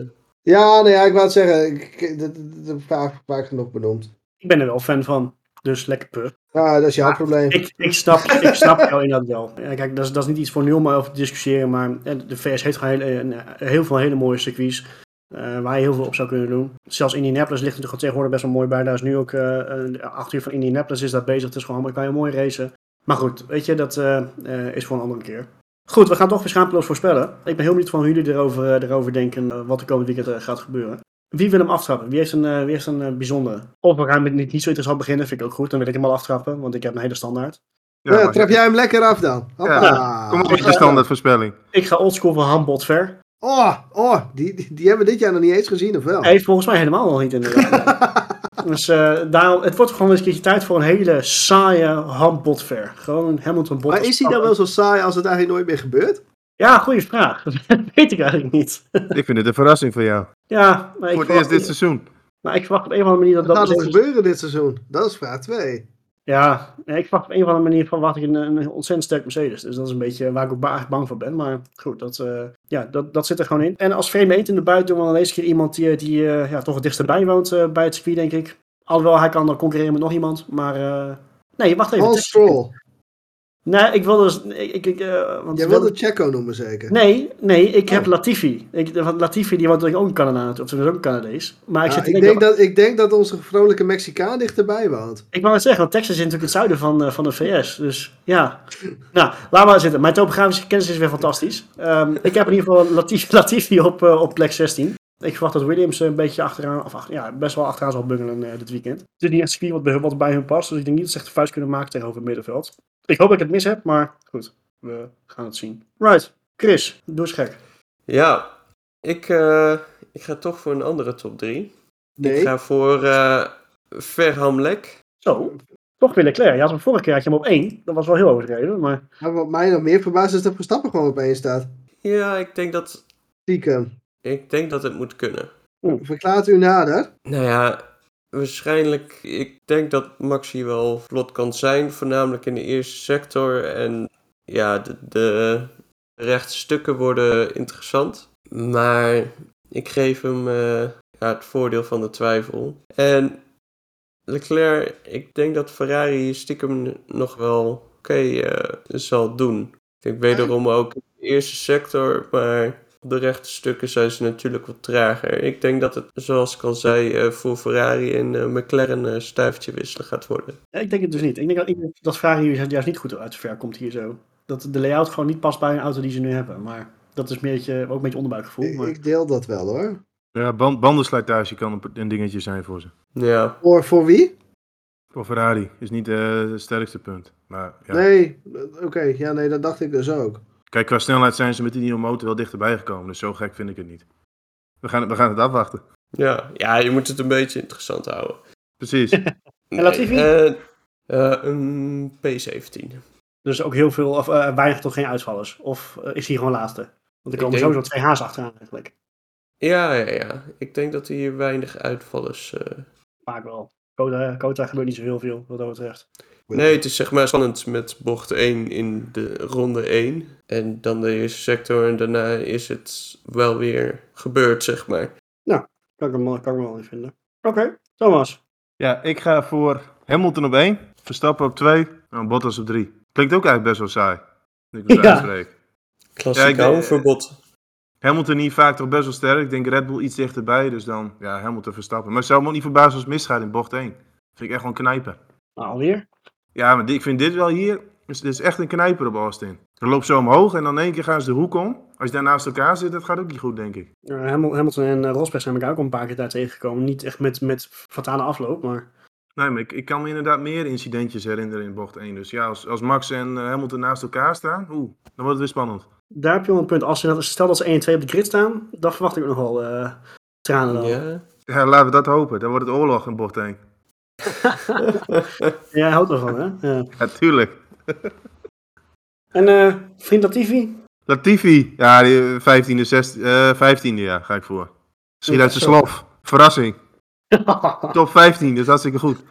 Ja, ja, ik wou het zeggen. Ik, dat, dat, dat vaak, vaak genoeg benoemd. ik ben er wel fan van. Dus lekker puh. Ja, dat is jouw probleem. Ik, ik, snap, ik snap jou inderdaad wel. Ja, kijk, dat is, dat is niet iets voor nu om over te discussiëren. Maar eh, de VS heeft gewoon hele, een- heel veel hele mooie circuits. eh, waar je heel veel op zou kunnen doen. Zelfs Indianapolis ligt natuurlijk tegenwoordig best wel mooi bij. Daar is nu ook eh eh, acht uur van Indianapolis is daar bezig. Het is gewoon kan je mooi racen. Maar goed, weet je, dat eh, eh, is voor een andere keer. Goed, we gaan toch weer schaamteloos voorspellen. Ik ben heel benieuwd van hoe jullie erover, eh, erover denken. eh, wat de komende weekend eh, gaat gebeuren. Wie wil hem aftrappen? Wie heeft een, eh, wie heeft een bijzondere? Of we gaan met niet, niet zo interessant beginnen, vind ik ook goed. Dan wil ik hem al aftrappen, want ik heb een hele standaard. Ja, trap jij hem lekker af dan? Hoppa. Kom op met je standaard voorspelling. Ik ga oldschool van handbot ver. Oh, oh die, die, die hebben we dit jaar nog niet eens gezien, of wel? Hij heeft volgens mij helemaal nog niet in de *laughs* Dus eh, daarom, het wordt gewoon eens een keertje tijd voor een hele saaie handbot ver. Gewoon Hamilton bot. maar is hij dan wel zo saai als het eigenlijk nooit meer gebeurt? Ja, goede vraag. *laughs* Dat weet ik eigenlijk niet. *laughs* Ik vind het een verrassing voor jou. ja, maar ik, Voor het eerst dit seizoen. maar ik verwacht op een of andere manier dat Wat dat... gaat er gebeuren dit seizoen? Dat is vraag 2. Ja, ik verwacht op een of andere manier verwacht ik een, een ontzettend sterk Mercedes. Dus dat is een beetje waar ik ook bang voor ben. Maar goed, dat, eh, ja, dat, dat zit er gewoon in. En als vreemde eend in de buiten doen we dan deze keer iemand die, die eh, ja, toch het dichtst erbij woont eh, bij het circuit, denk ik. Alhoewel, hij kan dan concurreren met nog iemand. Maar nee, wacht even. Paul Stroll. Nee, ik wil dus... Ik, ik, eh, want Jij wilde Checo noemen zeker? Nee, nee, ik heb Oh. Latifi. Ik, want Latifi die woont natuurlijk ook in Canada, of ze is ook een Canadees. Maar ik zit ik, denk dat, ik denk dat onze vrolijke Mexicaan dichterbij woont. Ik wou het zeggen, want Texas is natuurlijk het zuiden van, eh, van de VS. Dus ja. *laughs* Nou, laat maar zitten. Mijn topografische kennis is weer fantastisch. Ehm, ik heb in ieder geval Latifi, *laughs* Latifi op, eh, op plek 16. Ik verwacht dat Williams een beetje achteraan, of ja, best wel achteraan zal bungelen dit weekend. Het is niet echt circuit wat bij, wat bij hun past, dus ik denk niet dat ze echt de vuist kunnen maken tegenover het middenveld. Ik hoop dat ik het mis heb, maar goed, we gaan het zien. Right, Chris, doe eens gek. Ja, ik, eh, ik ga toch voor een andere top 3. Nee. Ik ga voor eh Verham Lek. Zo, toch weer Leclerc. Je had hem vorige keer had je hem op 1. Dat was wel heel overdreven, maar... Maar wat mij nog meer verbaast is dat Verstappen gewoon op één staat. Ja, ik denk dat, Stiekem. ik denk dat het moet kunnen. Verklaart u nader? Nou ja, waarschijnlijk. Ik denk dat Max hier wel vlot kan zijn, voornamelijk in de eerste sector. En ja, de, de rechte stukken worden interessant. Maar ik geef hem eh, ja, het voordeel van de twijfel. En Leclerc, ik denk dat Ferrari stiekem nog wel oké eh, zal doen. Ik denk wederom ook in de eerste sector, maar op de rechte stukken zijn ze natuurlijk wat trager. Ik denk dat het, zoals ik al zei, eh, voor Ferrari en eh, McLaren een stuiftje wisselen gaat worden. Ja, ik denk het dus niet. Ik denk dat, ik denk dat Ferrari juist- juist niet goed uit de ver komt hier zo. Dat de layout gewoon niet past bij een auto die ze nu hebben. Maar dat is een beetje, ook een beetje onderbuikgevoel. Ik, Maar... ik deel dat wel hoor. Ja, band, bandenslijtage kan een, dingetje zijn voor ze. Ja, Voor, voor wie? Voor Ferrari is niet eh, het sterkste punt. Maar ja. Nee, eh, oké. Ja, nee, dat dacht ik dus ook. Kijk, qua snelheid zijn ze met die nieuwe motor wel dichterbij gekomen. Dus zo gek vind ik het niet. We gaan, we gaan het afwachten. ja, ja, je moet het een beetje interessant houden. Precies. *laughs* En Latifi? eh, eh, een P17. Dus ook heel veel, of eh, weinig tot geen uitvallers. Of is hij gewoon laatste? Want er Ik komen denk- sowieso twee haas achteraan eigenlijk. Ja, ja, ja. Ik denk dat hier weinig uitvallers. eh, Vaak wel. Kota, Kota gebeurt niet zo heel veel, wat dat betreft. Nee, het is zeg maar spannend met bocht 1 in de ronde 1. En dan de eerste sector en daarna is het wel weer gebeurd, zeg maar. Kan ik hem, kan ik hem wel in vinden. Oké, Thomas. ja, ik ga voor Hamilton op 1, Verstappen op 2 en Bottas op 3. Klinkt ook eigenlijk best wel saai. Ik het Ja. Klassiek Ja, ik- houden verbod. Hamilton hier vaak toch best wel sterk. Ik denk Red Bull iets dichterbij, dus dan ja, Hamilton Verstappen. Maar het zou me ook niet verbazen als het misgaat in bocht 1. Vind ik echt gewoon knijpen. Nou, alweer. Ja, maar die- ik vind dit wel hier, dus dit is echt een knijper op Austin. Dan loopt zo omhoog en dan in één keer gaan ze de hoek om. Als je daar naast elkaar zit, dat gaat ook niet goed, denk ik. Eh, Hamil- Hamilton en uh, Rosberg zijn elkaar ook al een paar keer daar tegengekomen. Niet echt met, met fatale afloop, maar... Nee, maar ik, ik kan me inderdaad meer incidentjes herinneren in bocht 1. Dus ja, als, als Max en uh, Hamilton naast elkaar staan, oeh, dan wordt het weer spannend. Daar heb je wel een punt. Als ze stel dat ze 1 en 2 op de grid staan, dan verwacht ik nog wel uh, tranen dan. Ja. ja, laten we dat hopen. Dan wordt het oorlog in bocht 1. *laughs* Jij houdt ervan, hè? Ja, ja tuurlijk. *laughs* en uh, vriend Latifi? Latifi, ja, die 15e, 16, uh, 15e ja, ga ik voor. Schiet uit zijn slof. Verrassing. *laughs* Top 15, dus hartstikke goed.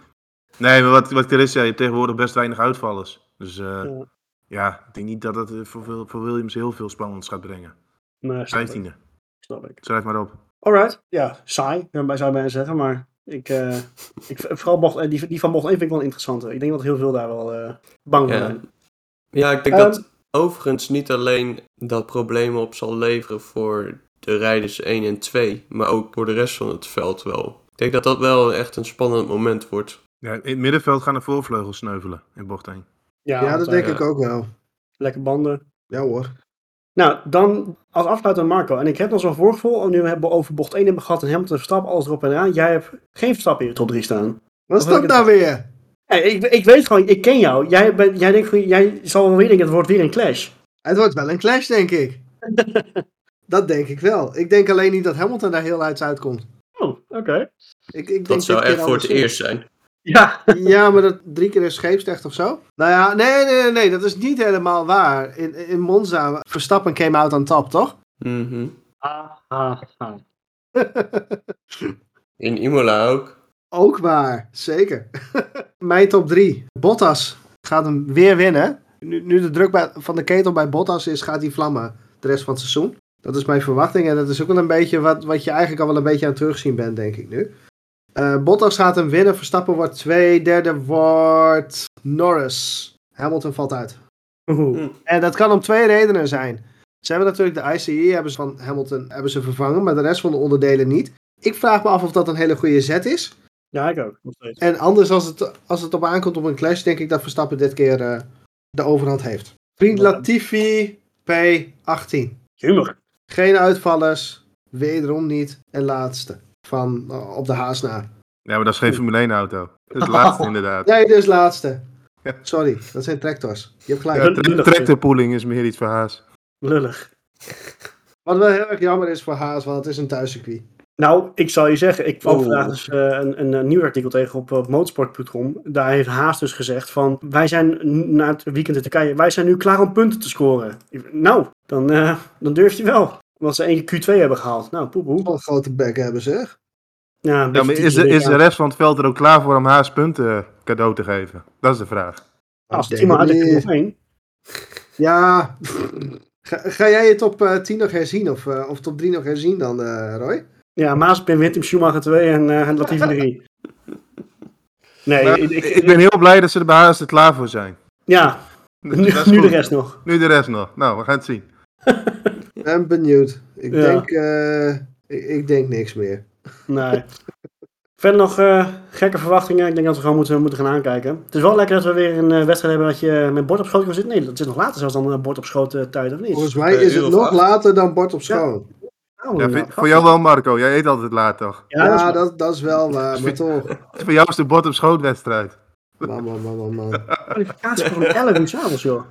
Nee, maar wat, wat Chris zei, je hebt tegenwoordig best weinig uitvallers. Dus uh, ja. ja. ik denk niet dat het voor, voor Williams heel veel spannends gaat brengen. Nee, 15e. Snap ik. Schrijf maar op. Alright, ja, saai, zou je bijna zeggen, maar ik, uh, ik vooral bocht, die, die van bocht 1 vind ik wel interessant. Ik denk dat heel veel daar wel uh, bang voor ja. zijn. Ja, ik denk um, dat overigens niet alleen dat problemen op zal leveren voor de rijders 1 en 2, maar ook voor de rest van het veld wel. Ik denk dat dat wel echt een spannend moment wordt. Ja, in het middenveld gaan de voorvleugels sneuvelen in bocht 1. Ja, ja dat denk ja. ik ook wel. Lekker banden. Ja hoor. Nou, dan als afsluiter Marco. En ik heb nog zo'n voorgevoel. Nu hebben we over bocht 1 hebben gehad en Hamilton Verstappen, alles erop en eraan. Jij hebt geen Verstappen in je top 3 staan. Wat is dat nou weer? Ja, ik, ik weet gewoon, ik ken jou. Jij, ben, jij, denkt, jij zal wel weer denken, het wordt weer een clash. Het wordt wel een clash, denk ik. *laughs* dat denk ik wel. Ik denk alleen niet dat Hamilton daar heel uit uitkomt. Oh, oké. Okay. Ik, ik dat zou echt voor het eerst zijn. Ja. ja, maar dat drie keer is scheepstecht of zo. Nou ja, nee, nee, nee, nee, dat is niet helemaal waar. In, in Monza, Verstappen came out on top, toch? Mm -hmm. ah, ah, *laughs* ah. in Imola ook. Ook waar, zeker. *laughs* Mijn top 3. Bottas gaat hem weer winnen. Nu, nu de druk bij, van de ketel bij Bottas is, gaat hij vlammen de rest van het seizoen. Dat is mijn verwachting en dat is ook wel een beetje wat, wat je eigenlijk al wel een beetje aan het terugzien bent, denk ik nu. Uh, Bottas gaat hem winnen, Verstappen wordt twee, derde wordt Norris. Hamilton valt uit. Oeh. En dat kan om twee redenen zijn. Ze hebben natuurlijk de ICE hebben ze van Hamilton hebben ze vervangen, maar de rest van de onderdelen niet. Ik vraag me af of dat een hele goede zet is. Ja, ik ook. En anders, als het, als het op aankomt op een clash, denk ik dat Verstappen dit keer uh, de overhand heeft. Vriend Latifi P18. Humor. Geen uitvallers, wederom niet. En laatste van uh, op de haas na. Ja, maar dat is geen Formule 1 auto. Dat is de laatste inderdaad. Nee, dat is laatste. Sorry, dat zijn tractors. Je hebt gelijk. Ja, tra tractorpooling is meer iets voor haas. Lullig. Wat wel heel erg jammer is voor haas, want het is een thuiscircuit. Nou, ik zal je zeggen, ik kwam oh. vandaag dus uh, een, een, een, nieuw artikel tegen op, op motorsport.com. Daar heeft Haas dus gezegd van, wij zijn na het weekend in Turkije, wij zijn nu klaar om punten te scoren. Nou, dan, uh, dan durft hij wel. Want ze één keer Q2 hebben gehaald. Nou, poepoe. Wat een grote bek hebben zeg. Ja, ja, maar is, de, is de rest van het veld er ook klaar voor om Haas punten cadeau te geven? Dat is de vraag. Als het team uit de heen. Ja, *laughs* ga, ga, jij je top uh, 10 nog herzien of, uh, of top 3 nog herzien dan, uh, Roy? Ja, Maaspin wint hem Schumacher 2 en uh, Latifi *laughs* 3. Nee, nou, ik, ik, ik, ben heel blij dat ze er bij Haas er klaar voor zijn. Ja, nu, de rest nog. Nu de rest nog. Nou, we gaan het zien. *laughs* Ik ben benieuwd. Ik, Ja. denk, eh, ik, ik denk niks meer. Nee. Verder nog eh, gekke verwachtingen. Ik denk dat we gewoon moeten, moeten gaan aankijken. Het is wel lekker dat we weer een eh, wedstrijd hebben dat je met bord op schoot kan zitten. Nee, dat zit nog later zelfs dan uh, bord op schoot eh, tijd, of niet? Volgens mij Eh, is het nog later dan bord op schoon. Oh, Ja, nou, vind- voor jou wel, Marco. Jij eet altijd laat, toch? Ja, dat is Ja, wel- dat, dat is wel *laughs* waar, maar toch. Voor jou is de bot op schootwedstrijd. Man, man, man, man, man. kwalificatie voor een 11 uur s'avonds, joh.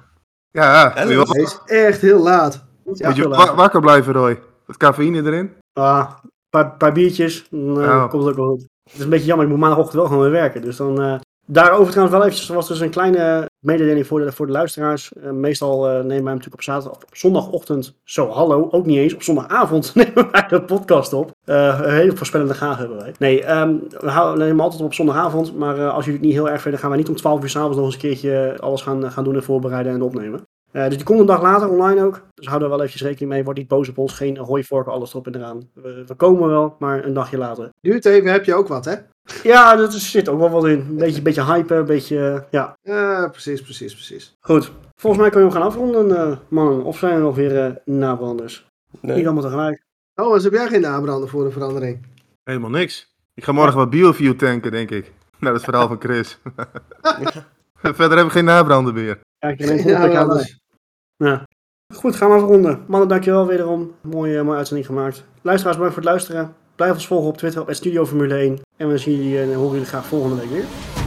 Ja, Hij is echt heel laat. Ja, moet je wakker blijven, Roy. Wat cafeïne erin? Ah, paar, paar biertjes, dan eh, Ja. komt het ook wel goed. Het is een beetje jammer, ik moet maandagochtend wel gewoon weer werken. Dus dan, eh, daarover trouwens wel eventjes, was dus een kleine mededeling voor de, voor de luisteraars. Eh, meestal nemen wij hem natuurlijk op, zaterdag, op zondagochtend, zo hallo, ook niet eens. Op zondagavond *laughs* nemen wij de podcast op. Een hele voorspellende gaaf hebben wij. Nee, ehm, we houden- nemen hem altijd op zondagavond. Maar als jullie het niet heel erg vinden, gaan wij niet om 12 uur s'avonds nog eens een keertje alles gaan, gaan doen en voorbereiden en opnemen. Eh, dus die komt een dag later online ook. Dus hou daar wel eventjes rekening mee. Word niet boos op ons. Geen hooivorken, alles erop en eraan. We, we komen wel, maar een dagje later. Duurt even, heb je ook wat, hè? Ja, dat is- zit ook wel wat in. Een beetje, beetje hypen, een beetje... eh, ja, Ja, precies, precies, precies. goed. Volgens mij kunnen we hem gaan afronden, eh, mannen. Of zijn er nog weer eh nabranders? Nee. Niet allemaal tegelijk. Thomas, heb jij geen nabrander voor de verandering? Helemaal niks. Ik ga morgen wat biofuel tanken, denk ik. Nou, dat is het verhaal van Chris. *laughs* *laughs* Verder heb ik geen nabrander meer. Kijk, er alleen Ja, ja, anders. Ja. Goed, gaan we afronden. Mannen, dankjewel wederom. Mooie, mooie uitzending gemaakt. Luisteraars, bedankt voor het luisteren. Blijf ons volgen op Twitter op Studio Formule 1. En we zien jullie en horen jullie graag volgende week weer.